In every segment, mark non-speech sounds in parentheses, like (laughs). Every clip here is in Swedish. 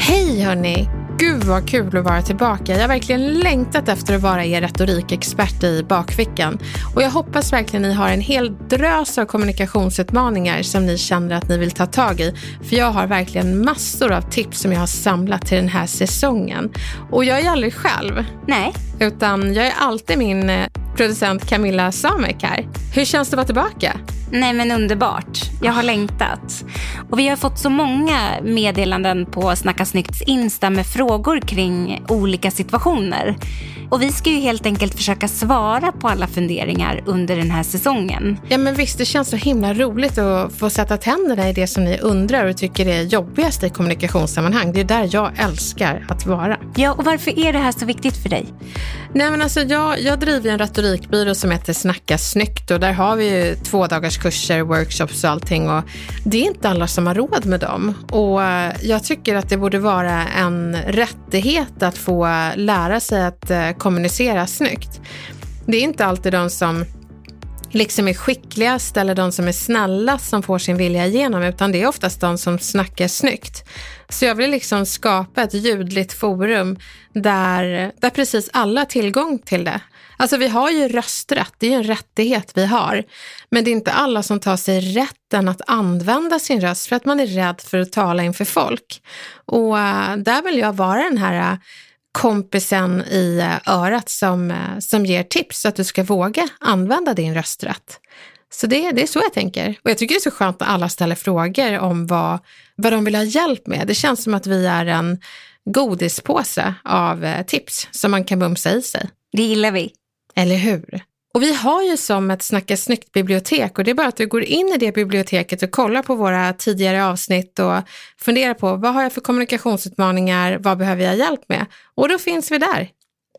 Hej hörni! Gud vad kul att vara tillbaka. Jag har verkligen längtat efter att vara er retorikexpert i bakfickan. Och jag hoppas verkligen ni har en hel drös av kommunikationsutmaningar som ni känner att ni vill ta tag i. För jag har verkligen massor av tips som jag har samlat till den här säsongen. Och jag är aldrig själv. Nej. Utan jag är alltid min eh, producent Camilla Samek här. Hur känns det att vara tillbaka? Nej men underbart. Jag har längtat. Och vi har fått så många meddelanden på Snacka Snyggts Insta med frågor kring olika situationer. Och vi ska ju helt enkelt försöka svara på alla funderingar under den här säsongen. Ja men visst, det känns så himla roligt att få sätta tänderna i det som ni undrar och tycker är jobbigast i kommunikationssammanhang. Det är där jag älskar att vara. Ja, och varför är det här så viktigt för dig? Nej men alltså jag, jag driver en retorikbyrå som heter Snacka snyggt och där har vi ju två dagars kurser, workshops och allting och det är inte alla som har råd med dem. Och eh, jag tycker att det borde vara en rättighet att få lära sig att eh, kommunicera snyggt. Det är inte alltid de som liksom är skickligast eller de som är snällast som får sin vilja igenom, utan det är oftast de som snackar snyggt. Så jag vill liksom skapa ett ljudligt forum där, där precis alla har tillgång till det. Alltså vi har ju rösträtt, det är ju en rättighet vi har. Men det är inte alla som tar sig rätten att använda sin röst för att man är rädd för att tala inför folk. Och eh, där vill jag vara den här kompisen i äh, örat som, äh, som ger tips så att du ska våga använda din rösträtt. Så det, det är så jag tänker. Och jag tycker det är så skönt när alla ställer frågor om vad, vad de vill ha hjälp med. Det känns som att vi är en godispåse av eh, tips som man kan bumsa i sig. Det gillar vi. Eller hur? Och vi har ju som ett Snacka snyggt-bibliotek och det är bara att du går in i det biblioteket och kollar på våra tidigare avsnitt och funderar på vad har jag för kommunikationsutmaningar, vad behöver jag hjälp med? Och då finns vi där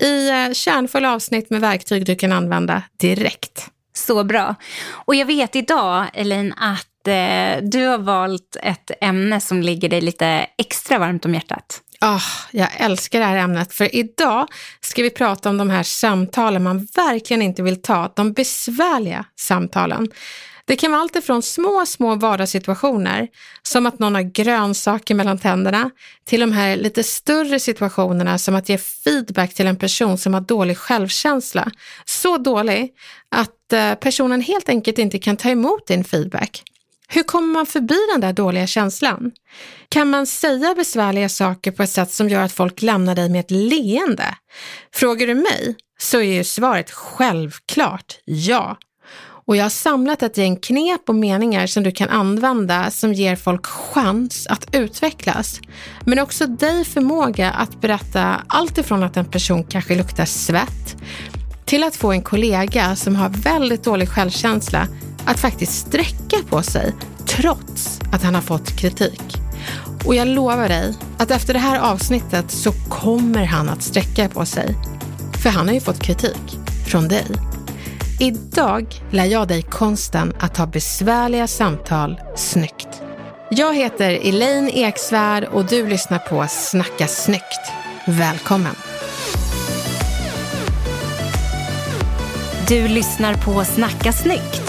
i eh, kärnfulla avsnitt med verktyg du kan använda direkt. Så bra. Och jag vet idag, Elin, att eh, du har valt ett ämne som ligger dig lite extra varmt om hjärtat. Oh, jag älskar det här ämnet, för idag ska vi prata om de här samtalen man verkligen inte vill ta, de besvärliga samtalen. Det kan vara allt ifrån små, små vardagssituationer, som att någon har grönsaker mellan tänderna, till de här lite större situationerna som att ge feedback till en person som har dålig självkänsla. Så dålig att eh, personen helt enkelt inte kan ta emot din feedback. Hur kommer man förbi den där dåliga känslan? Kan man säga besvärliga saker på ett sätt som gör att folk lämnar dig med ett leende? Frågar du mig så är ju svaret självklart ja. Och jag har samlat ett gäng knep och meningar som du kan använda som ger folk chans att utvecklas. Men också dig förmåga att berätta allt ifrån att en person kanske luktar svett till att få en kollega som har väldigt dålig självkänsla att faktiskt sträcka på sig trots att han har fått kritik. Och jag lovar dig att efter det här avsnittet så kommer han att sträcka på sig. För han har ju fått kritik från dig. Idag lär jag dig konsten att ha besvärliga samtal snyggt. Jag heter Elaine Eksvärd och du lyssnar på Snacka snyggt. Välkommen! Du lyssnar på Snacka snyggt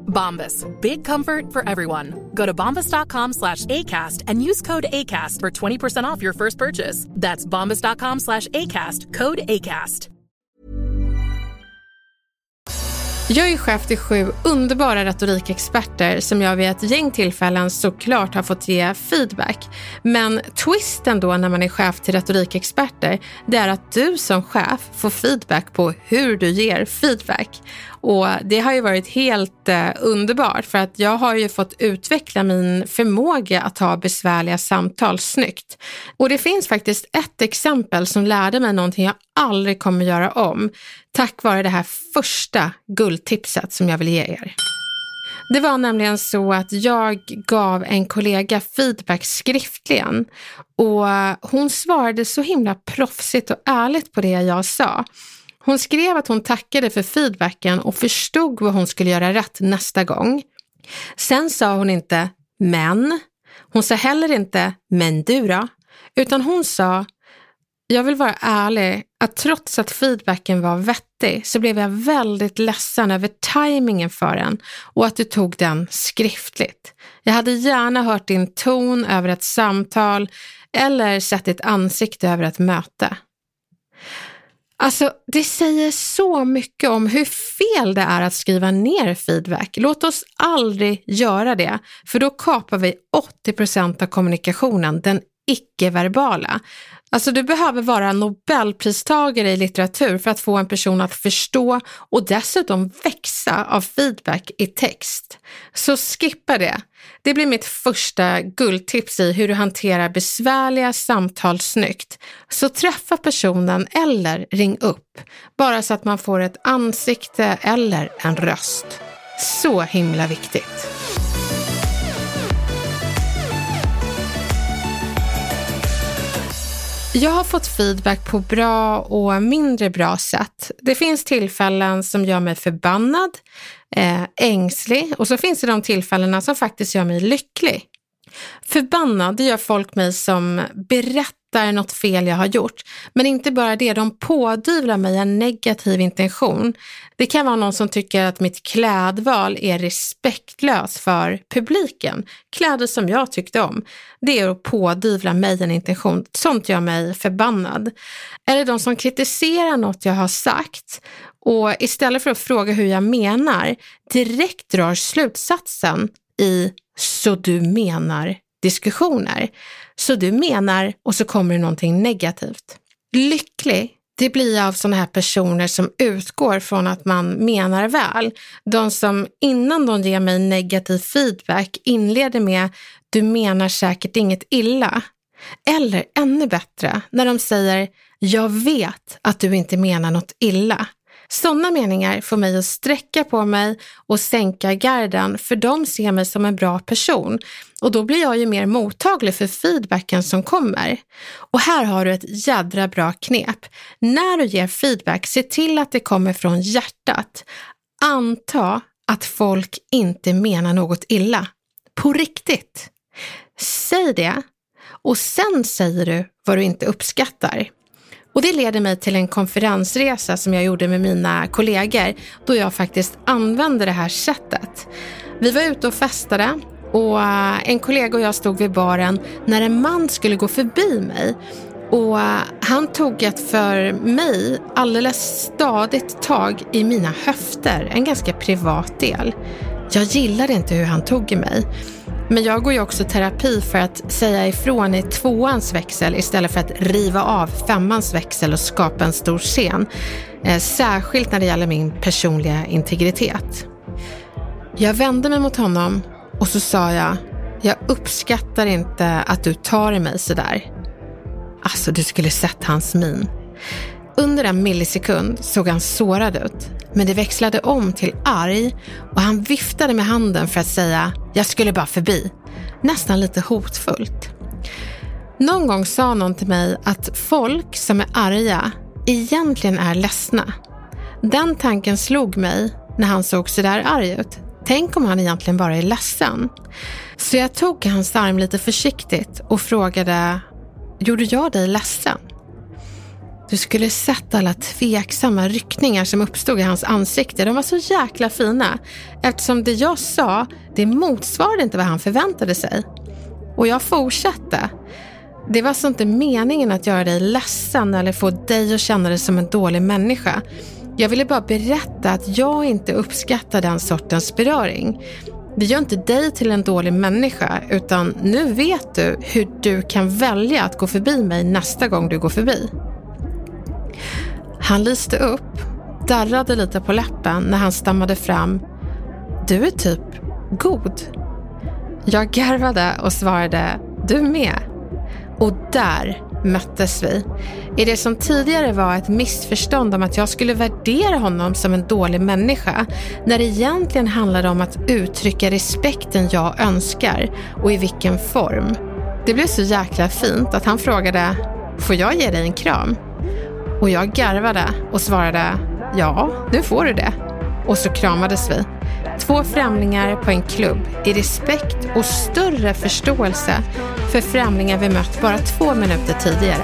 Bombas. Big comfort for everyone. Go to bombas.com slash ACAST and use code ACAST for 20% off your first purchase. That's bombas.com slash ACAST. Code ACAST. Jag är chef till sju underbara retorikexperter som jag vid ett gäng tillfällen såklart har fått ge feedback. Men twisten då när man är chef till retorikexperter, det är att du som chef får feedback på hur du ger feedback. Och det har ju varit helt eh, underbart för att jag har ju fått utveckla min förmåga att ha besvärliga samtal snyggt. Och det finns faktiskt ett exempel som lärde mig någonting jag aldrig kommer göra om tack vare det här första guldtipset som jag vill ge er. Det var nämligen så att jag gav en kollega feedback skriftligen och hon svarade så himla proffsigt och ärligt på det jag sa. Hon skrev att hon tackade för feedbacken och förstod vad hon skulle göra rätt nästa gång. Sen sa hon inte men. Hon sa heller inte men du då? Utan hon sa jag vill vara ärlig att trots att feedbacken var vettig så blev jag väldigt ledsen över tajmingen för den och att du tog den skriftligt. Jag hade gärna hört din ton över ett samtal eller sett ditt ansikte över ett möte. Alltså, det säger så mycket om hur fel det är att skriva ner feedback. Låt oss aldrig göra det, för då kapar vi 80 procent av kommunikationen, den icke-verbala. Alltså du behöver vara nobelpristagare i litteratur för att få en person att förstå och dessutom växa av feedback i text. Så skippa det. Det blir mitt första guldtips i hur du hanterar besvärliga samtal snyggt. Så träffa personen eller ring upp, bara så att man får ett ansikte eller en röst. Så himla viktigt. Jag har fått feedback på bra och mindre bra sätt. Det finns tillfällen som gör mig förbannad, eh, ängslig och så finns det de tillfällena som faktiskt gör mig lycklig. Förbannad, det gör folk mig som berättar något fel jag har gjort. Men inte bara det, de pådyvlar mig en negativ intention. Det kan vara någon som tycker att mitt klädval är respektlöst för publiken. Kläder som jag tyckte om. Det är att pådyvla mig en intention. Sånt gör mig förbannad. Eller de som kritiserar något jag har sagt och istället för att fråga hur jag menar direkt drar slutsatsen i så du menar diskussioner. Så du menar och så kommer det någonting negativt. Lycklig, det blir jag av sådana här personer som utgår från att man menar väl. De som innan de ger mig negativ feedback inleder med du menar säkert inget illa. Eller ännu bättre, när de säger jag vet att du inte menar något illa. Sådana meningar får mig att sträcka på mig och sänka garden för de ser mig som en bra person och då blir jag ju mer mottaglig för feedbacken som kommer. Och här har du ett jädra bra knep. När du ger feedback, se till att det kommer från hjärtat. Anta att folk inte menar något illa. På riktigt. Säg det och sen säger du vad du inte uppskattar. Och det leder mig till en konferensresa som jag gjorde med mina kollegor då jag faktiskt använde det här sättet. Vi var ute och festade och eh, en kollega och jag stod vid baren när en man skulle gå förbi mig och eh, han tog ett för mig alldeles stadigt tag i mina höfter, en ganska privat del. Jag gillade inte hur han tog i mig. Men jag går ju också terapi för att säga ifrån i tvåans växel istället för att riva av femmans växel och skapa en stor scen. Eh, särskilt när det gäller min personliga integritet. Jag vände mig mot honom och så sa jag, jag uppskattar inte att du tar i mig sådär. Alltså, du skulle sett hans min. Under en millisekund såg han sårad ut, men det växlade om till arg och han viftade med handen för att säga “jag skulle bara förbi”. Nästan lite hotfullt. Någon gång sa någon till mig att folk som är arga egentligen är ledsna. Den tanken slog mig när han såg sådär arg ut. Tänk om han egentligen bara är ledsen. Så jag tog hans arm lite försiktigt och frågade, gjorde jag dig ledsen? Du skulle sett alla tveksamma ryckningar som uppstod i hans ansikte. De var så jäkla fina eftersom det jag sa, det motsvarade inte vad han förväntade sig. Och jag fortsatte. Det var alltså inte meningen att göra dig ledsen eller få dig att känna dig som en dålig människa. Jag ville bara berätta att jag inte uppskattar den sortens beröring. Det gör inte dig till en dålig människa utan nu vet du hur du kan välja att gå förbi mig nästa gång du går förbi. Han lyste upp, darrade lite på läppen när han stammade fram. Du är typ god. Jag garvade och svarade, du med. Och där möttes vi. I det som tidigare var ett missförstånd om att jag skulle värdera honom som en dålig människa, när det egentligen handlade om att uttrycka respekten jag önskar och i vilken form. Det blev så jäkla fint att han frågade, får jag ge dig en kram? Och jag garvade och svarade, ja, nu får du det. Och så kramades vi. Två främlingar på en klubb i respekt och större förståelse för främlingar vi mött bara två minuter tidigare.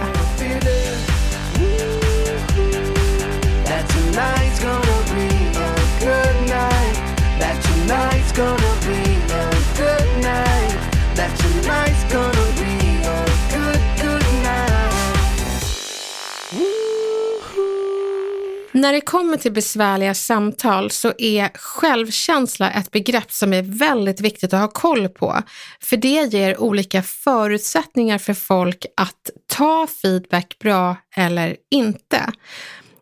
När det kommer till besvärliga samtal så är självkänsla ett begrepp som är väldigt viktigt att ha koll på. För det ger olika förutsättningar för folk att ta feedback bra eller inte.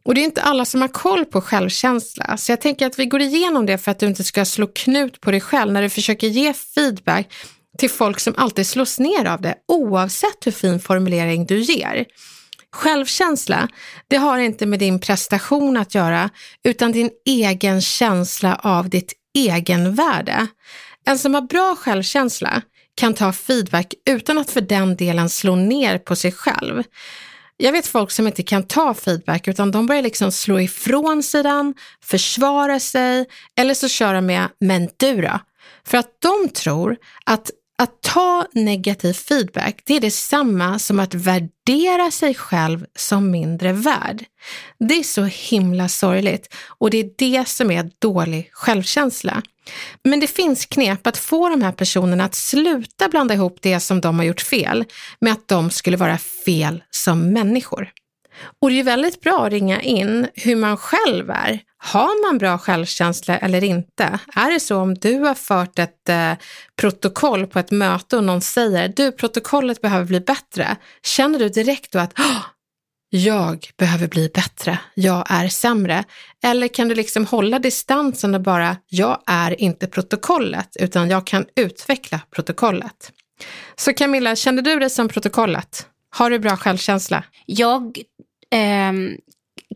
Och det är inte alla som har koll på självkänsla, så jag tänker att vi går igenom det för att du inte ska slå knut på dig själv när du försöker ge feedback till folk som alltid slås ner av det, oavsett hur fin formulering du ger. Självkänsla, det har inte med din prestation att göra, utan din egen känsla av ditt egenvärde. En som har bra självkänsla kan ta feedback utan att för den delen slå ner på sig själv. Jag vet folk som inte kan ta feedback utan de börjar liksom slå ifrån sig den, försvara sig eller så kör de med “men du då?” För att de tror att att ta negativ feedback, det är detsamma som att värdera sig själv som mindre värd. Det är så himla sorgligt och det är det som är dålig självkänsla. Men det finns knep att få de här personerna att sluta blanda ihop det som de har gjort fel med att de skulle vara fel som människor. Och det är väldigt bra att ringa in hur man själv är har man bra självkänsla eller inte? Är det så om du har fört ett eh, protokoll på ett möte och någon säger du, protokollet behöver bli bättre. Känner du direkt då att jag behöver bli bättre, jag är sämre. Eller kan du liksom hålla distansen och bara, jag är inte protokollet, utan jag kan utveckla protokollet. Så Camilla, kände du dig som protokollet? Har du bra självkänsla? Jag eh,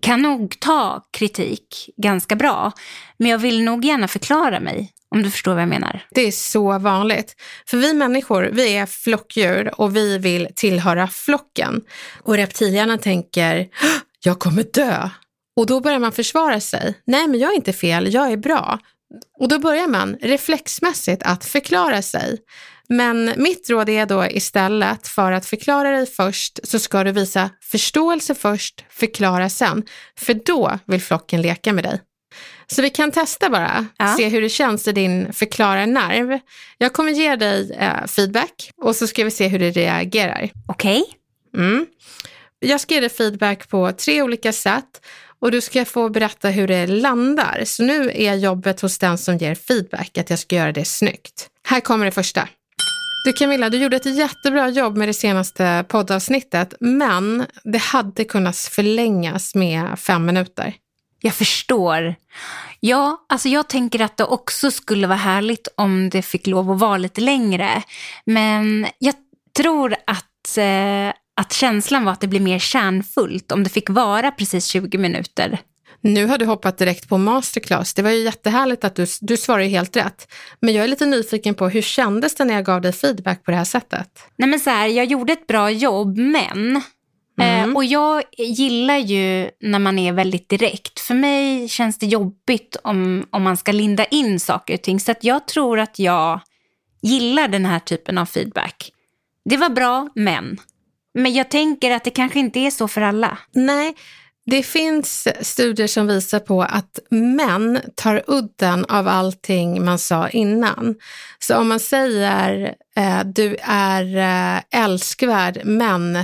kan nog ta kritik ganska bra, men jag vill nog gärna förklara mig. Om du förstår vad jag menar. Det är så vanligt. För vi människor, vi är flockdjur och vi vill tillhöra flocken. Och reptilerna tänker, jag kommer dö. Och då börjar man försvara sig. Nej, men jag är inte fel, jag är bra. Och då börjar man reflexmässigt att förklara sig. Men mitt råd är då istället för att förklara dig först så ska du visa förståelse först, förklara sen. För då vill flocken leka med dig. Så vi kan testa bara, ja. se hur det känns i din förklararnerv. Jag kommer ge dig eh, feedback och så ska vi se hur du reagerar. Okej. Okay. Mm. Jag ska ge dig feedback på tre olika sätt och du ska få berätta hur det landar. Så nu är jobbet hos den som ger feedback att jag ska göra det snyggt. Här kommer det första. Du Camilla, du gjorde ett jättebra jobb med det senaste poddavsnittet, men det hade kunnat förlängas med fem minuter. Jag förstår. Ja, alltså jag tänker att det också skulle vara härligt om det fick lov att vara lite längre. Men jag tror att, eh, att känslan var att det blir mer kärnfullt om det fick vara precis 20 minuter. Nu har du hoppat direkt på masterclass. Det var ju jättehärligt att du, du svarar helt rätt. Men jag är lite nyfiken på hur kändes det när jag gav dig feedback på det här sättet? Nej men så här, jag gjorde ett bra jobb men Mm. Eh, och jag gillar ju när man är väldigt direkt. För mig känns det jobbigt om, om man ska linda in saker och ting. Så att jag tror att jag gillar den här typen av feedback. Det var bra, men. Men jag tänker att det kanske inte är så för alla. Nej, det finns studier som visar på att män tar udden av allting man sa innan. Så om man säger eh, du är eh, älskvärd men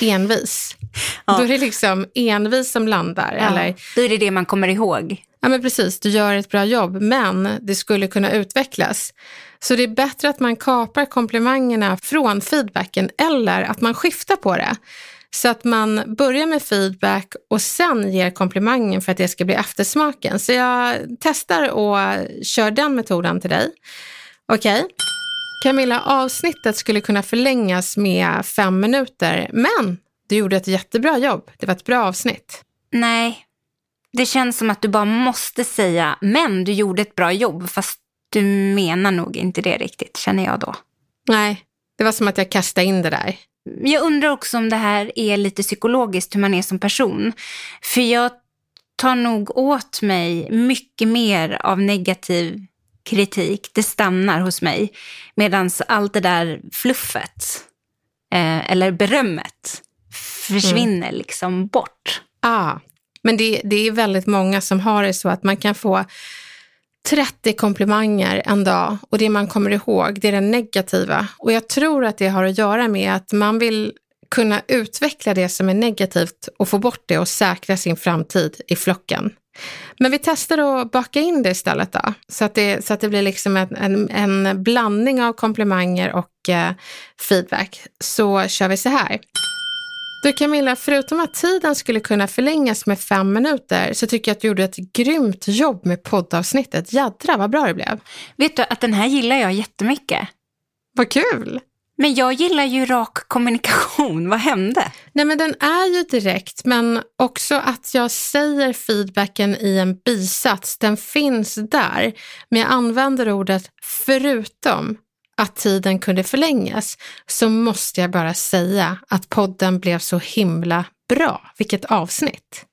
envis. Ja. Då är det liksom envis som landar. Eller, Då är det det man kommer ihåg. ja men precis, du gör ett bra jobb men det skulle kunna utvecklas. Så det är bättre att man kapar komplimangerna från feedbacken eller att man skiftar på det. Så att man börjar med feedback och sen ger komplimangen för att det ska bli eftersmaken. Så jag testar och kör den metoden till dig. Okej? Camilla, avsnittet skulle kunna förlängas med fem minuter, men du gjorde ett jättebra jobb. Det var ett bra avsnitt. Nej, det känns som att du bara måste säga men du gjorde ett bra jobb. Fast du menar nog inte det riktigt, känner jag då. Nej, det var som att jag kastade in det där. Jag undrar också om det här är lite psykologiskt, hur man är som person. För jag tar nog åt mig mycket mer av negativ kritik. Det stannar hos mig. Medan allt det där fluffet, eh, eller berömmet, försvinner liksom bort. Ah, men det, det är väldigt många som har det så att man kan få 30 komplimanger en dag och det man kommer ihåg det är det negativa. Och jag tror att det har att göra med att man vill kunna utveckla det som är negativt och få bort det och säkra sin framtid i flocken. Men vi testar att baka in det istället då, så att det, så att det blir liksom en, en, en blandning av komplimanger och eh, feedback. Så kör vi så här. Du Camilla, förutom att tiden skulle kunna förlängas med fem minuter så tycker jag att du gjorde ett grymt jobb med poddavsnittet. Jädra vad bra det blev. Vet du att den här gillar jag jättemycket. Vad kul! Men jag gillar ju rak kommunikation. Vad hände? Nej men den är ju direkt men också att jag säger feedbacken i en bisats. Den finns där men jag använder ordet förutom att tiden kunde förlängas så måste jag bara säga att podden blev så himla bra. Vilket avsnitt!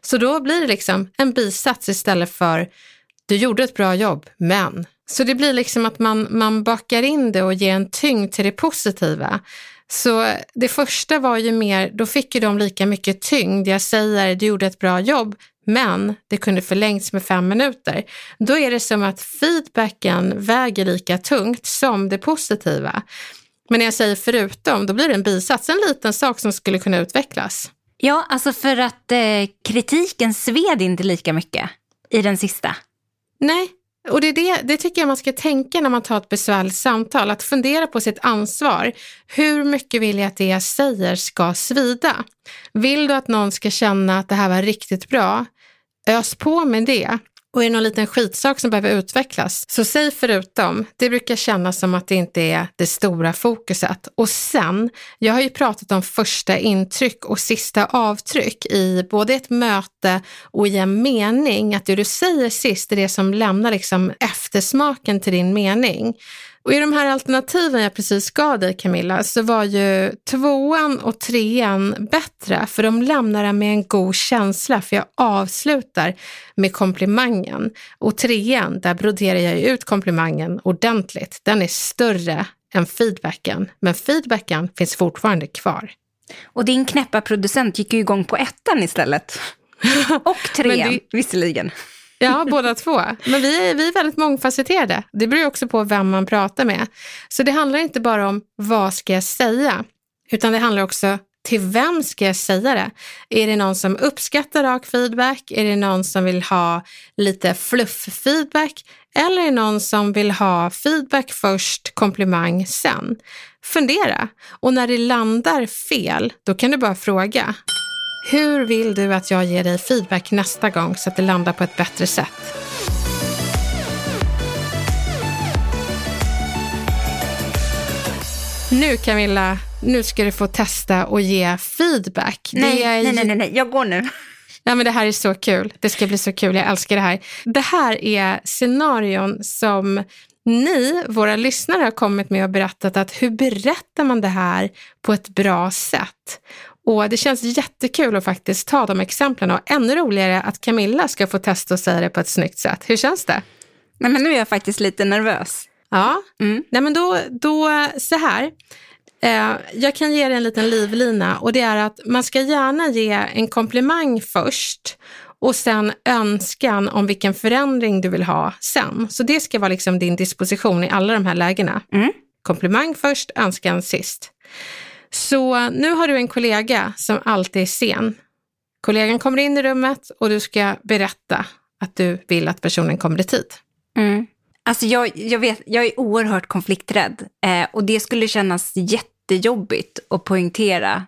Så då blir det liksom en bisats istället för du gjorde ett bra jobb, men. Så det blir liksom att man, man bakar in det och ger en tyngd till det positiva. Så det första var ju mer, då fick ju de lika mycket tyngd. Jag säger, du gjorde ett bra jobb, men det kunde förlängts med fem minuter. Då är det som att feedbacken väger lika tungt som det positiva. Men när jag säger förutom, då blir det en bisats, en liten sak som skulle kunna utvecklas. Ja, alltså för att eh, kritiken sved inte lika mycket i den sista. Nej, och det, är det, det tycker jag man ska tänka när man tar ett besvärligt samtal, att fundera på sitt ansvar. Hur mycket vill jag att det jag säger ska svida? Vill du att någon ska känna att det här var riktigt bra? Ös på med det. Och är det någon liten skitsak som behöver utvecklas, så säg förutom. Det brukar kännas som att det inte är det stora fokuset. Och sen, jag har ju pratat om första intryck och sista avtryck i både ett möte och i en mening. Att det du säger sist är det som lämnar liksom eftersmaken till din mening. Och i de här alternativen jag precis gav dig Camilla så var ju tvåan och trean bättre för de lämnar en med en god känsla för jag avslutar med komplimangen. Och trean, där broderar jag ut komplimangen ordentligt. Den är större än feedbacken, men feedbacken finns fortfarande kvar. Och din knäppa producent gick ju igång på ettan istället. (laughs) Och trean, det- visserligen. Ja, båda två. Men vi är, vi är väldigt mångfacetterade. Det beror också på vem man pratar med. Så det handlar inte bara om vad ska jag säga, utan det handlar också till vem ska jag säga det? Är det någon som uppskattar rak feedback? Är det någon som vill ha lite fluff-feedback? Eller är det någon som vill ha feedback först, komplimang sen? Fundera. Och när det landar fel, då kan du bara fråga. Hur vill du att jag ger dig feedback nästa gång så att det landar på ett bättre sätt? Nu Camilla, nu ska du få testa och ge feedback. Nej, är nej, nej, nej, nej, jag går nu. Ja, men det här är så kul. Det ska bli så kul. Jag älskar det här. Det här är scenarion som ni, våra lyssnare, har kommit med och berättat att hur berättar man det här på ett bra sätt? Och det känns jättekul att faktiskt ta de exemplen och ännu roligare att Camilla ska få testa att säga det på ett snyggt sätt. Hur känns det? Nej, men nu är jag faktiskt lite nervös. Ja, Mm. Nej, men då, då så här. Eh, jag kan ge dig en liten livlina och det är att man ska gärna ge en komplimang först och sen önskan om vilken förändring du vill ha sen. Så det ska vara liksom din disposition i alla de här lägena. Mm. Komplimang först, önskan sist. Så nu har du en kollega som alltid är sen. Kollegan kommer in i rummet och du ska berätta att du vill att personen kommer i tid. Mm. Alltså jag, jag, vet, jag är oerhört konflikträdd eh, och det skulle kännas jättejobbigt att poängtera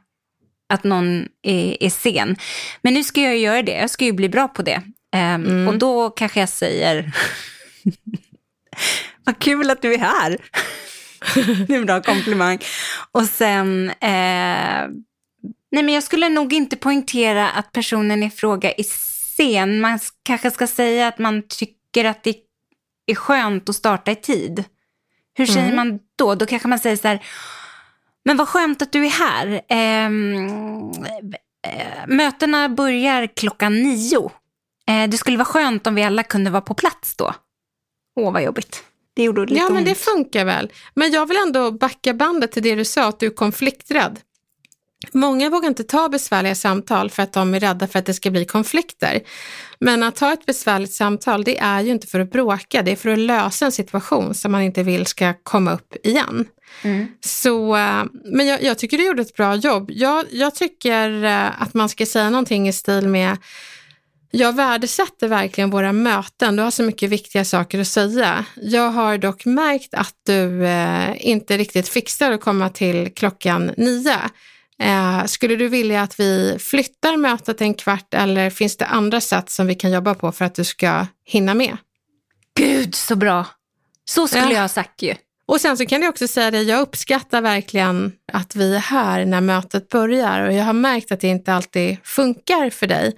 att någon är, är sen. Men nu ska jag göra det, jag ska ju bli bra på det. Eh, Och då kanske jag säger, (laughs) vad kul att du är här. (laughs) det är en bra komplimang. Och sen, eh, nej men jag skulle nog inte poängtera att personen i fråga är sen. Man kanske ska säga att man tycker att det är skönt att starta i tid. Hur säger man då? Då kanske man säger så här, men vad skönt att du är här. Ehm, eh, mötena börjar klockan nio. Eh, det skulle vara skönt om vi alla kunde vara på plats då. Åh, vad jobbigt. Det gjorde lite Ja, men det ont. funkar väl. Men jag vill ändå backa bandet till det du sa, att du är konflikträdd. Många vågar inte ta besvärliga samtal för att de är rädda för att det ska bli konflikter. Men att ta ett besvärligt samtal, det är ju inte för att bråka, det är för att lösa en situation som man inte vill ska komma upp igen. Så, eh, men jag, jag tycker du gjorde ett bra jobb. Jag, jag tycker eh, att man ska säga någonting i stil med jag värdesätter verkligen våra möten. Du har så mycket viktiga saker att säga. Jag har dock märkt att du eh, inte riktigt fixar att komma till klockan nio. Eh, skulle du vilja att vi flyttar mötet en kvart eller finns det andra sätt som vi kan jobba på för att du ska hinna med? Gud, så bra. Så skulle Ja. jag ha sagt ju. Och sen så kan jag också säga det, jag uppskattar verkligen att vi är här när mötet börjar och jag har märkt att det inte alltid funkar för dig.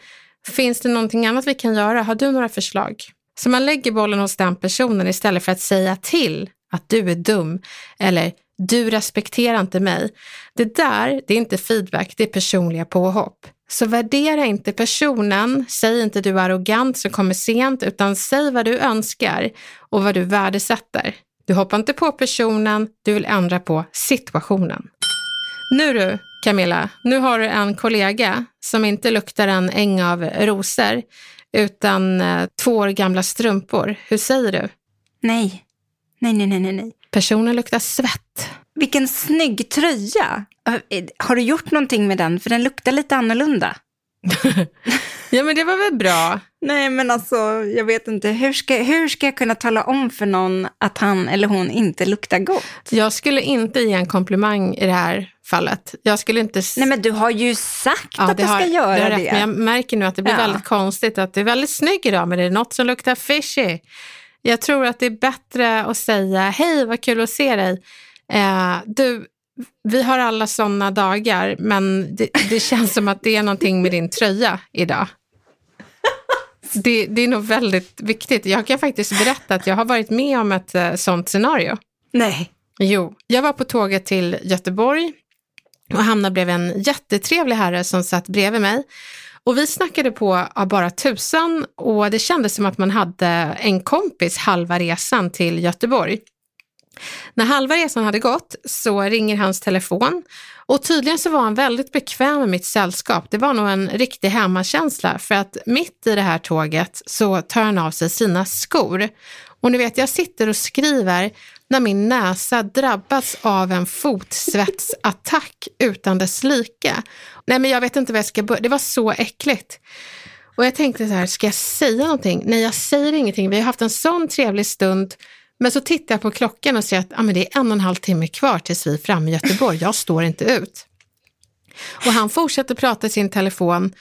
Finns det någonting annat vi kan göra? Har du några förslag? Så man lägger bollen hos den personen istället för att säga till att du är dum eller du respekterar inte mig. Det där, det är inte feedback, det är personliga påhopp. Så värdera inte personen, säg inte du är arrogant som kommer sent, utan säg vad du önskar och vad du värdesätter. Du hoppar inte på personen, du vill ändra på situationen. Nu du, Camilla, nu har du en kollega som inte luktar en äng av rosor, utan eh, två år gamla strumpor. Hur säger du? Nej. Nej, nej, nej, nej. Personen luktar svett. Vilken snygg tröja. Eh, Har du gjort någonting med den? För den luktar lite annorlunda. (laughs) Ja, men det var väl bra. Nej, men alltså, jag vet inte. Hur ska, hur ska jag kunna tala om för någon att han eller hon inte luktar gott? Jag skulle inte ge en komplimang i det här fallet. Jag skulle inte... Nej, men du har ju sagt Ja, att du ska har- göra det. rätt, Men jag märker nu att det blir Ja. väldigt konstigt att du är väldigt snygg idag, men det är något som luktar fishy. Jag tror att det är bättre att säga hej, vad kul att se dig. Eh, du, vi har alla sådana dagar, men det, det (laughs) känns som att det är någonting med din tröja idag. Det, det är nog väldigt viktigt. Jag kan faktiskt berätta att jag har varit med om ett eh, sånt scenario. Nej. Jo, jag var på tåget till Göteborg och hamnade bredvid en jättetrevlig herre som satt bredvid mig. Och vi snackade på av bara tusan och det kändes som att man hade en kompis halva resan till Göteborg. När halva resan hade gått så ringer hans telefon och tydligen så var han väldigt bekväm med mitt sällskap. Det var nog en riktig hemmakänsla för att mitt i det här tåget så tar han av sig sina skor. Och ni vet, jag sitter och skriver när min näsa drabbats av en fotsvetsattack utan dess like. Nej, men jag vet inte vad jag ska börja. Det var så äckligt. Och jag tänkte så här, ska jag säga någonting? Nej, jag säger ingenting. Vi har haft en sån trevlig stund. Men så tittar jag på klockan och ser att ah, men det är en och en halv timme kvar tills vi är framme i Göteborg. Jag står inte ut. Och han fortsätter prata i sin telefon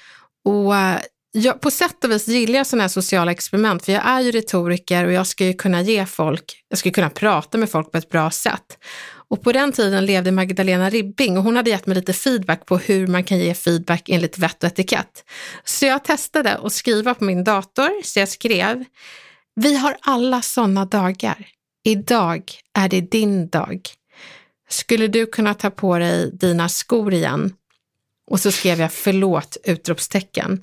och eh, jag, på sätt och vis gillar jag sådana här sociala experiment, för jag är ju retoriker och jag ska ju kunna ge folk, jag ska ju kunna prata med folk på ett bra sätt. Och på den tiden levde Magdalena Ribbing och hon hade gett mig lite feedback på hur man kan ge feedback enligt vett och etikett. Så jag testade att skriva på min dator, så jag skrev, vi har alla sådana dagar. Idag är det din dag. Skulle du kunna ta på dig dina skor igen? Och så skrev jag förlåt! utropstecken.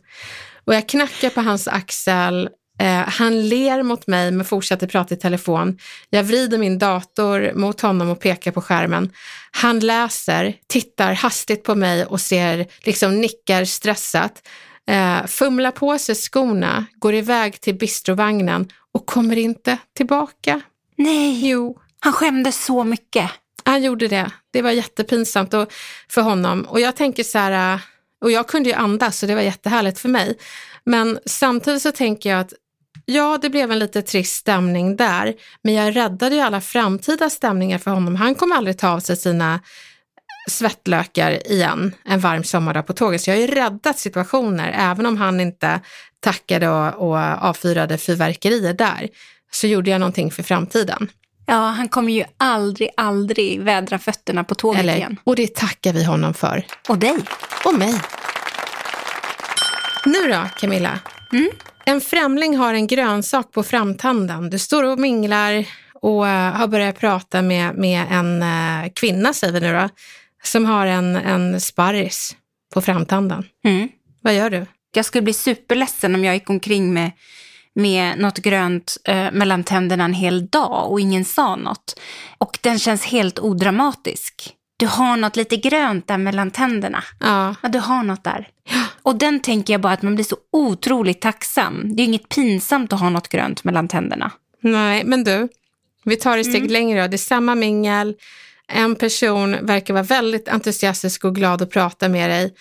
Och jag knackar på hans axel. Eh, han ler mot mig men fortsätter prata i telefon. Jag vrider min dator mot honom och pekar på skärmen. Han läser, tittar hastigt på mig och ser, liksom nickar stressat. Eh, fumlar på sig skorna, går iväg till bistrovagnen och kommer inte tillbaka. Nej, Jo, han skämdes så mycket. han gjorde det. Det var jättepinsamt för honom. Och jag tänker så här, äh, och jag kunde ju andas så det var jättehärligt för mig. Men samtidigt så tänker jag att ja, det blev en lite trist stämning där, men jag räddade ju alla framtida stämningar för honom. Han kommer aldrig ta av sig sina svettlökar igen en varm sommardag på tåget. Så jag har ju räddat situationer, även om han inte tackade och, och avfyrade fyrverkerier där, så gjorde jag någonting för framtiden. Ja, han kommer ju aldrig, aldrig vädra fötterna på tåget Eller, igen. och det tackar vi honom för. Och dig. Och mig. Nu då, Camilla. En främling har en grönsak på framtanden. Du står och minglar och eh, har börjat prata med, med en eh, kvinna, säger vi nu då, som har en, en sparris på framtanden. Mm. Vad gör du? Jag skulle bli superledsen om jag gick omkring med, med något grönt eh, mellan tänderna en hel dag och ingen sa något. Och den känns helt odramatisk. Du har något lite grönt där mellan tänderna. Ja, Ja, du har något där. Och den tänker jag bara att man blir så otroligt tacksam. Det är inget pinsamt att ha något grönt mellan tänderna. nej, men du, vi tar ett steg längre. då. Det är samma mingel. En person verkar vara väldigt entusiastisk och glad att prata med dig.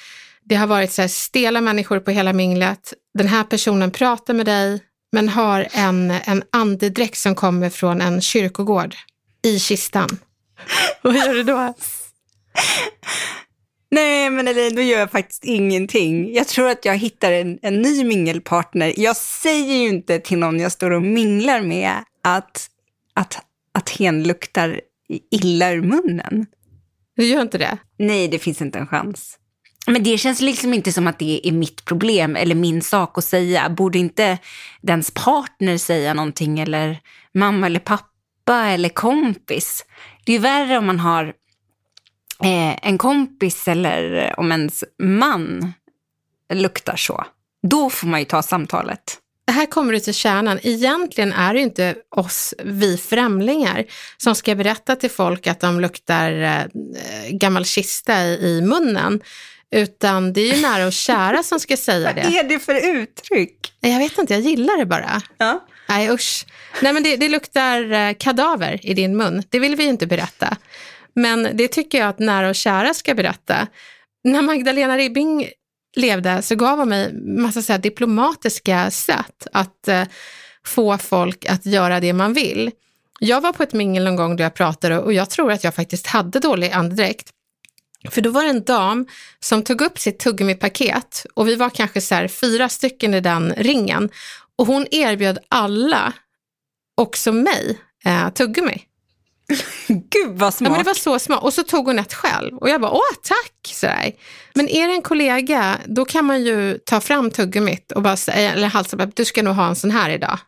Det har varit så här stela människor på hela minglet. Den här personen pratar med dig, men har en, en andedräkt som kommer från en kyrkogård i kistan. (laughs) Vad gör du då? Nej, men Elin, då gör jag faktiskt ingenting. Jag tror att jag hittar en, en ny mingelpartner. Jag säger ju inte till någon jag står och minglar med att, att, att hen luktar illa ur munnen. Du gör inte det? Nej, det finns inte en chans. Men det känns liksom inte som att det är mitt problem eller min sak att säga. Borde inte dens partner säga någonting eller mamma eller pappa eller kompis? Det är ju värre om man har eh, en kompis eller om ens man luktar så. Då får man ju ta samtalet. Här kommer du till kärnan. Egentligen är det inte oss, vi främlingar, som ska berätta till folk att de luktar eh, gammal kista i, i munnen. Utan det är ju nära och kära som ska säga det. Vad är det för uttryck? Jag vet inte, jag gillar det bara. Ja. Nej usch. Nej men det, det luktar eh, kadaver i din mun. Det vill vi ju inte berätta. Men det tycker jag att nära och kära ska berätta. När Magdalena Ribbing levde så gav hon mig massa så diplomatiska sätt att eh, få folk att göra det man vill. Jag var på ett mingel någon gång då jag pratade och jag tror att jag faktiskt hade dålig andedräkt. För då var det en dam som tog upp sitt tuggummi-paket och vi var kanske så fyra stycken i den ringen och hon erbjöd alla, också mig, eh, tuggummi. (laughs) Gud vad Ja, smart. men det var så smart. Och så tog hon ett själv och jag bara, åh tack! Sådär. Men är det en kollega, då kan man ju ta fram tuggummit och bara säga, eller halsa, du ska nog ha en sån här idag.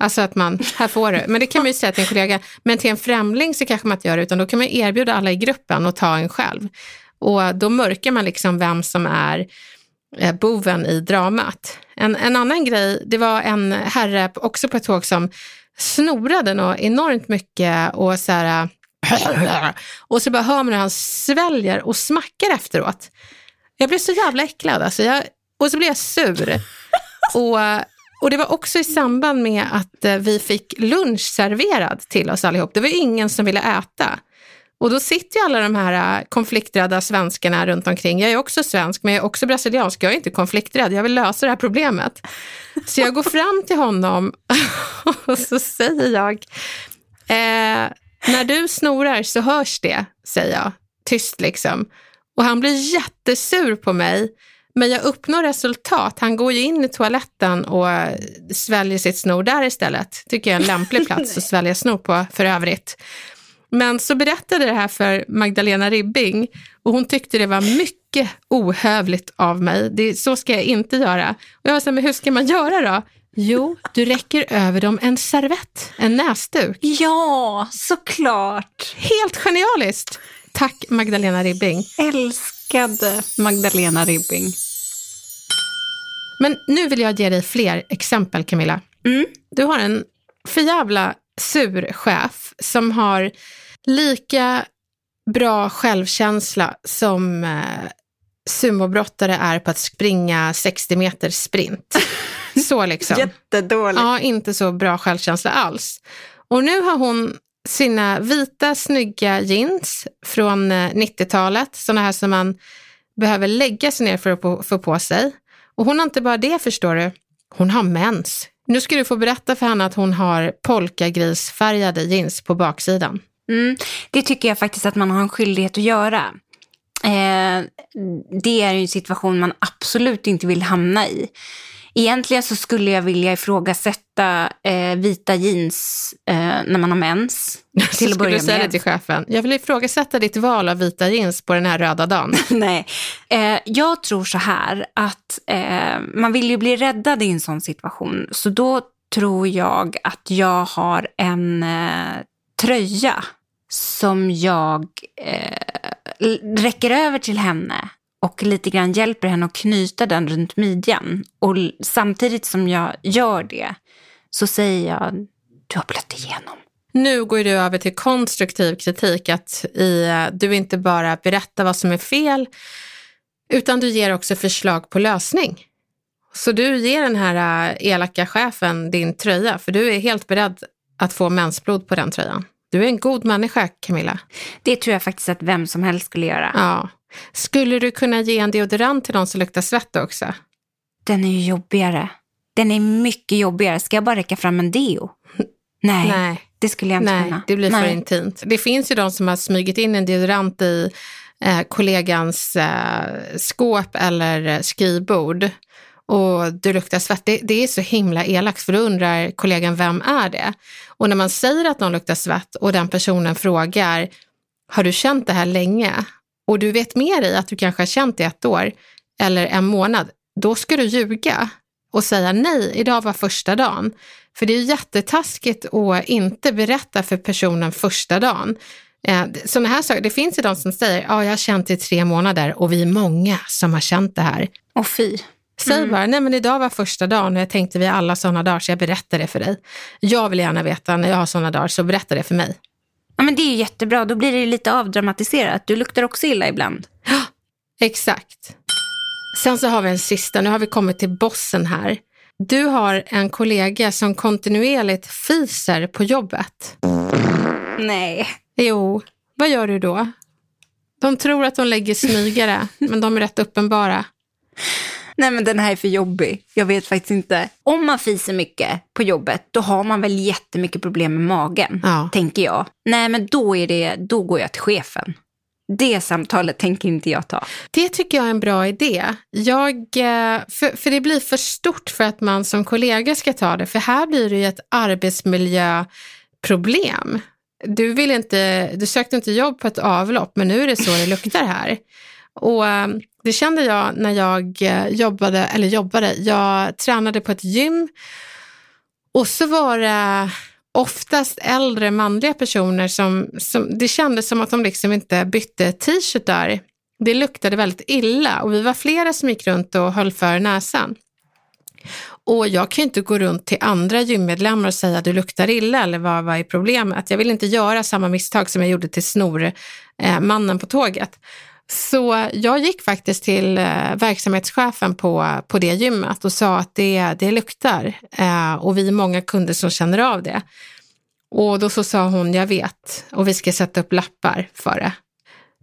Alltså att man, här får du. Men det kan man ju säga till en kollega. Men till en främling så kanske man inte gör det, utan då kan man erbjuda alla i gruppen och ta en själv. Och då mörkar man liksom vem som är eh, boven i dramat. En, en annan grej, det var en herre också på ett tåg som snorade något enormt mycket och så här, (sniffs) och så bara hör man hur han sväljer och smackar efteråt. Jag blev så jävla äcklad alltså. Jag, och så blev jag sur. (laughs) Och, och det var också i samband med att eh, vi fick lunch serverad till oss allihop. Det var ingen som ville äta. Och då sitter ju alla de här eh, konflikträdda svenskarna runt omkring. Jag är också svensk, men jag är också brasiliansk. Jag är inte konflikträdd, jag vill lösa det här problemet. Så jag går fram till honom (laughs) och så säger jag, eh, när du snorar så hörs det, säger jag, tyst liksom. Och han blir jättesur på mig. Men jag uppnår resultat. Han går ju in i toaletten och sväljer sitt snor där istället. Tycker jag är en lämplig plats (laughs) att svälja snor på för övrigt. Men så berättade det här för Magdalena Ribbing och hon tyckte det var mycket ohövligt av mig. Det, så ska jag inte göra. Och jag var så här, men hur ska man göra då? Jo, du räcker över dem en servett, en näsduk. Ja, såklart. Helt genialiskt. Tack Magdalena Ribbing. Älskade Magdalena Ribbing. Men nu vill jag ge dig fler exempel Camilla. Mm. Du har en för jävla sur chef som har lika bra självkänsla som eh, sumobrottare är på att springa 60 meter sprint. (laughs) Så liksom. Jättedåligt. Ja, inte så bra självkänsla alls. Och nu har hon sina vita snygga jeans från eh, 90-talet, sådana här som man behöver lägga sig ner för att få- på sig. Och hon har inte bara det förstår du, hon har mens. Nu ska du få berätta för henne att hon har polkagrisfärgade jeans på baksidan. Mm, det tycker jag faktiskt att man har en skyldighet att göra. Eh, det är ju en situation man absolut inte vill hamna i. Egentligen så skulle jag vilja ifrågasätta eh, vita jeans eh, när man har mens. (laughs) Till skulle att börja du säga det till chefen. Jag vill ifrågasätta ditt val av vita jeans på den här röda dagen. (laughs) Nej, eh, jag tror så här att eh, man vill ju bli räddad i en sån situation. Så då tror jag att jag har en eh, tröja som jag eh, räcker över till henne och lite grann hjälper henne att knyta den runt midjan. Och samtidigt som jag gör det så säger jag, du har blött igenom. Nu går du över till konstruktiv kritik, att i, du inte bara berättar vad som är fel, utan du ger också förslag på lösning. Så du ger den här äh, elaka chefen din tröja, för du är helt beredd att få mensblod på den tröjan. Du är en god människa, Camilla. Det tror jag faktiskt att vem som helst skulle göra. Ja. Skulle du kunna ge en deodorant till någon som luktar svett också? Den är ju jobbigare. Den är mycket jobbigare. Ska jag bara räcka fram en deo? (laughs) Nej, Nej. det skulle jag inte Nej, kunna. det blir för Nej. intimt. Det finns ju de som har smugit in en deodorant i eh, kollegans eh, skåp eller eh, skrivbord och du luktar svett. Det, det är så himla elakt för då undrar kollegan vem är det? Och när man säger att någon luktar svett och den personen frågar har du känt det här länge? Och du vet med dig att du kanske har känt det ett år eller en månad. Då ska du ljuga och säga nej, idag var första dagen. För det är jättetaskigt att inte berätta för personen första dagen. Eh, Sådana här saker, det finns ju de som säger, ja jag har känt i tre månader och vi är många som har känt det här. Och fy. Säg bara, nej men idag var första dagen och jag tänkte vi har alla sådana dagar så jag berättar det för dig. Jag vill gärna veta när jag har sådana dagar så berätta det för mig. Ja, men det är jättebra. Då blir det lite avdramatiserat. Du luktar också illa ibland. (gasps) Exakt. Sen så har vi en sista, nu har vi kommit till bossen här. Du har en kollega som kontinuerligt fiser på jobbet. Nej. Jo, vad gör du då? De tror att de lägger smygare, (laughs) men de är rätt uppenbara. Nej, men den här är för jobbig. Jag vet faktiskt inte. Om man fiser mycket på jobbet, då har man väl jättemycket problem med magen, Ja. tänker jag. Nej, men då, är det, då går jag till chefen. Det samtalet tänker inte jag ta. Det tycker jag är en bra idé. Jag, eh, för, för det blir för stort för att man som kollega ska ta det, för här blir det ju ett arbetsmiljöproblem. Du, vill inte, du sökte inte jobb på ett avlopp, men nu är det så det luktar här. Och eh, det kände jag när jag eh, jobbade, eller jobbade, jag tränade på ett gym och så var det oftast äldre manliga personer som, som det kändes som att de liksom inte bytte t-shirtar. Det luktade väldigt illa och vi var flera som gick runt och höll för näsan. Och jag kan ju inte gå runt till andra gymmedlemmar och säga du luktar illa eller vad, vad är problemet? Jag vill inte göra samma misstag som jag gjorde till snormannen eh, på tåget. Så jag gick faktiskt till eh, verksamhetschefen på, på det gymmet och sa att det, det luktar eh, och vi är många kunder som känner av det. Och då så sa hon, jag vet, och vi ska sätta upp lappar för det.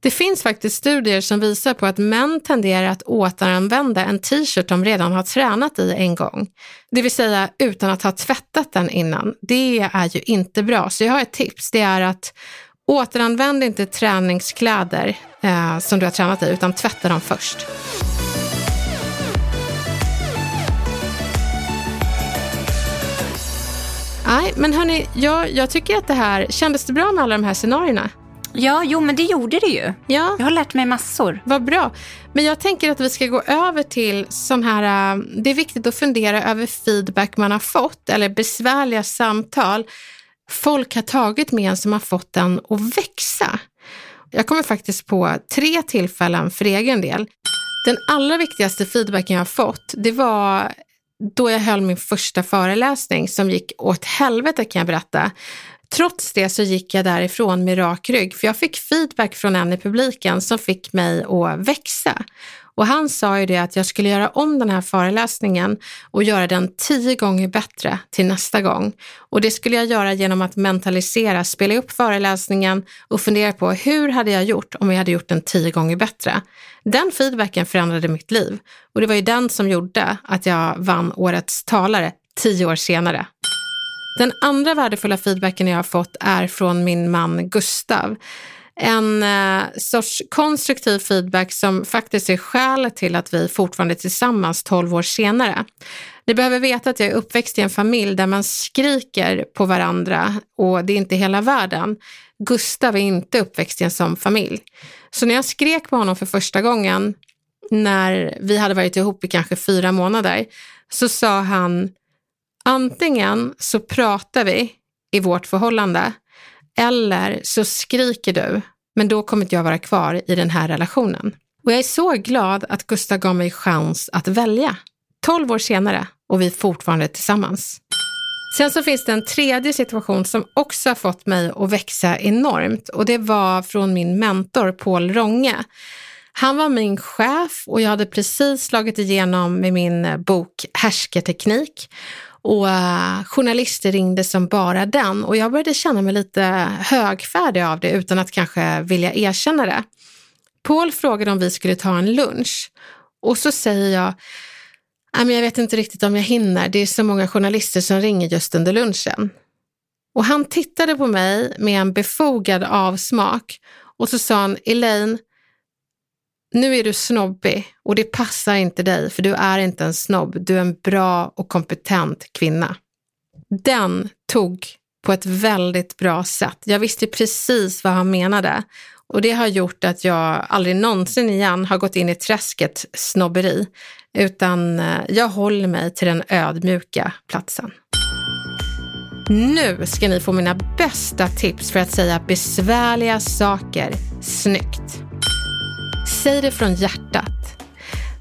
Det finns faktiskt studier som visar på att män tenderar att återanvända en t-shirt de redan har tränat i en gång. Det vill säga utan att ha tvättat den innan. Det är ju inte bra. Så jag har ett tips. Det är att Återanvänd inte träningskläder eh, som du har tränat i, utan tvätta dem först. Nej, men hörni, jag, jag tycker att det här, kändes det bra med alla de här scenarierna? Ja, jo men det gjorde det ju. Ja. Jag har lärt mig massor. Vad bra. Men jag tänker att vi ska gå över till sån här, äh, det är viktigt att fundera över feedback man har fått eller besvärliga samtal folk har tagit med en som har fått den att växa. Jag kommer faktiskt på tre tillfällen för egen del. Den allra viktigaste feedbacken jag har fått, det var då jag höll min första föreläsning som gick åt helvete kan jag berätta. Trots det så gick jag därifrån med rak rygg, för jag fick feedback från en i publiken som fick mig att växa. Och han sa ju det att jag skulle göra om den här föreläsningen och göra den tio gånger bättre till nästa gång. Och det skulle jag göra genom att mentalisera, spela upp föreläsningen och fundera på hur hade jag gjort om jag hade gjort den tio gånger bättre. Den feedbacken förändrade mitt liv och det var ju den som gjorde att jag vann årets talare tio år senare. Den andra värdefulla feedbacken jag har fått är från min man Gustav. En eh, sorts konstruktiv feedback som faktiskt är skälet till att vi fortfarande är tillsammans 12 år senare. Ni behöver veta att jag är uppväxt i en familj där man skriker på varandra och det är inte hela världen. Gustav är inte uppväxt i en sån familj. Så när jag skrek på honom för första gången när vi hade varit ihop i kanske fyra månader så sa han Antingen så pratar vi i vårt förhållande eller så skriker du, men då kommer inte jag vara kvar i den här relationen. Och jag är så glad att Gustav gav mig chans att välja. 12 år senare och vi är fortfarande tillsammans. Sen så finns det en tredje situation som också har fått mig att växa enormt och det var från min mentor Paul Ronge. Han var min chef och jag hade precis slagit igenom med min eh, bok Härsketeknik och uh, journalister ringde som bara den och jag började känna mig lite högfärdig av det utan att kanske vilja erkänna det. Paul frågade om vi skulle ta en lunch och så säger jag jag vet inte riktigt om jag hinner, det är så många journalister som ringer just under lunchen. Och han tittade på mig med en befogad avsmak och så sa han, Elaine, nu är du snobbig och det passar inte dig för du är inte en snobb, du är en bra och kompetent kvinna. Den tog på ett väldigt bra sätt. Jag visste precis vad han menade och det har gjort att jag aldrig någonsin igen har gått in i träsket snobberi, utan eh, jag håller mig till den ödmjuka platsen. Nu ska ni få mina bästa tips för att säga besvärliga saker snyggt. Säg det från hjärtat.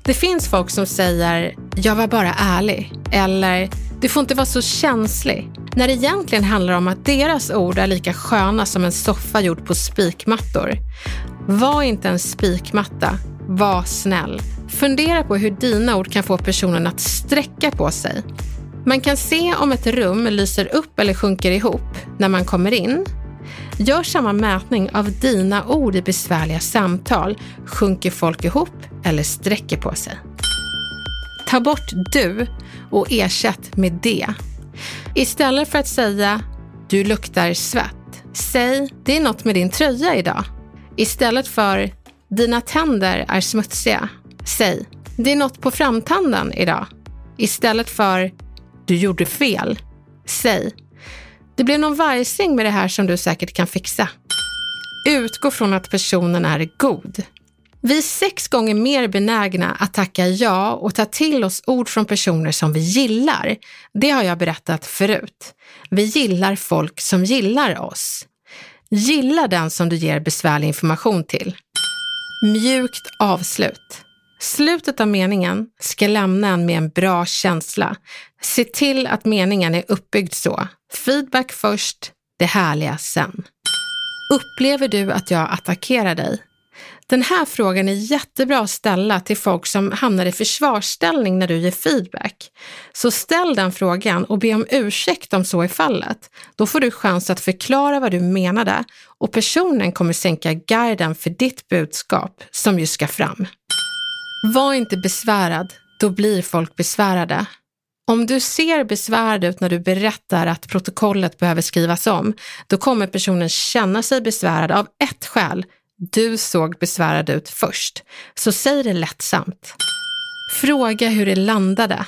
Det finns folk som säger “jag var bara ärlig” eller “du får inte vara så känslig” när det egentligen handlar om att deras ord är lika sköna som en soffa gjord på spikmattor. Var inte en spikmatta, var snäll. Fundera på hur dina ord kan få personen att sträcka på sig. Man kan se om ett rum lyser upp eller sjunker ihop när man kommer in Gör samma mätning av dina ord i besvärliga samtal. Sjunker folk ihop eller sträcker på sig? Ta bort du och ersätt med det. Istället för att säga du luktar svett, säg det är något med din tröja idag. Istället för dina tänder är smutsiga, säg det är något på framtanden idag. Istället för du gjorde fel, säg det blev någon vargsäng med det här som du säkert kan fixa. Utgå från att personen är god. Vi är sex gånger mer benägna att tacka ja och ta till oss ord från personer som vi gillar. Det har jag berättat förut. Vi gillar folk som gillar oss. Gilla den som du ger besvärlig information till. Mjukt avslut. Slutet av meningen ska lämna en med en bra känsla. Se till att meningen är uppbyggd så. Feedback först, det härliga sen. Upplever du att jag attackerar dig? Den här frågan är jättebra att ställa till folk som hamnar i försvarsställning när du ger feedback. Så ställ den frågan och be om ursäkt om så är fallet. Då får du chans att förklara vad du menade och personen kommer sänka garden för ditt budskap som ju ska fram. Var inte besvärad, då blir folk besvärade. Om du ser besvärad ut när du berättar att protokollet behöver skrivas om, då kommer personen känna sig besvärad av ett skäl. Du såg besvärad ut först. Så säg det lättsamt. Fråga hur det landade.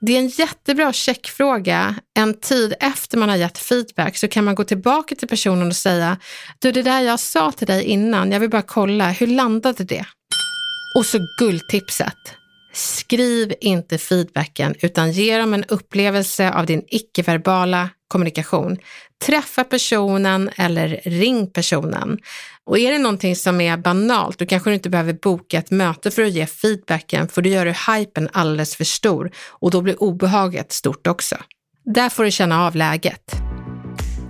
Det är en jättebra checkfråga. En tid efter man har gett feedback så kan man gå tillbaka till personen och säga, du det där jag sa till dig innan, jag vill bara kolla, hur landade det? Och så guldtipset. Skriv inte feedbacken utan ge dem en upplevelse av din icke-verbala kommunikation. Träffa personen eller ring personen. Och är det någonting som är banalt, då kanske du inte behöver boka ett möte för att ge feedbacken, för då gör du hypen alldeles för stor och då blir obehaget stort också. Där får du känna av läget.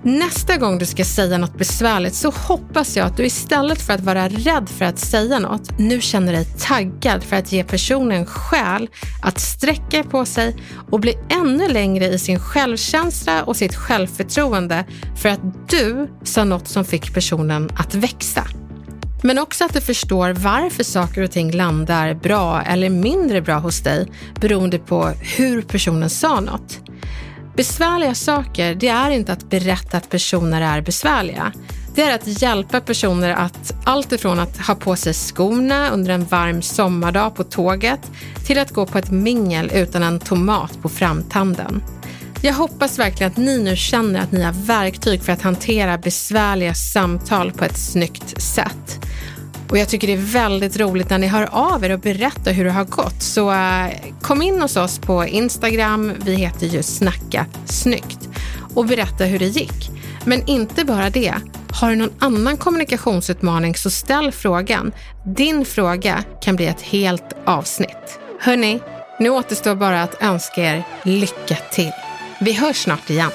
Nästa gång du ska säga något besvärligt så hoppas jag att du istället för att vara rädd för att säga något, nu känner dig taggad för att ge personen skäl att sträcka på sig och bli ännu längre i sin självkänsla och sitt självförtroende för att du sa något som fick personen att växa. Men också att du förstår varför saker och ting landar bra eller mindre bra hos dig beroende på hur personen sa något. Besvärliga saker, det är inte att berätta att personer är besvärliga. Det är att hjälpa personer att allt ifrån att ha på sig skorna under en varm sommardag på tåget till att gå på ett mingel utan en tomat på framtanden. Jag hoppas verkligen att ni nu känner att ni har verktyg för att hantera besvärliga samtal på ett snyggt sätt. Och jag tycker det är väldigt roligt när ni hör av er och berättar hur det har gått. Så uh, kom in hos oss på Instagram, vi heter ju Snacka snyggt, och berätta hur det gick. Men inte bara det. Har du någon annan kommunikationsutmaning så ställ frågan. Din fråga kan bli ett helt avsnitt. Hörni, nu återstår bara att önska er lycka till. Vi hörs snart igen.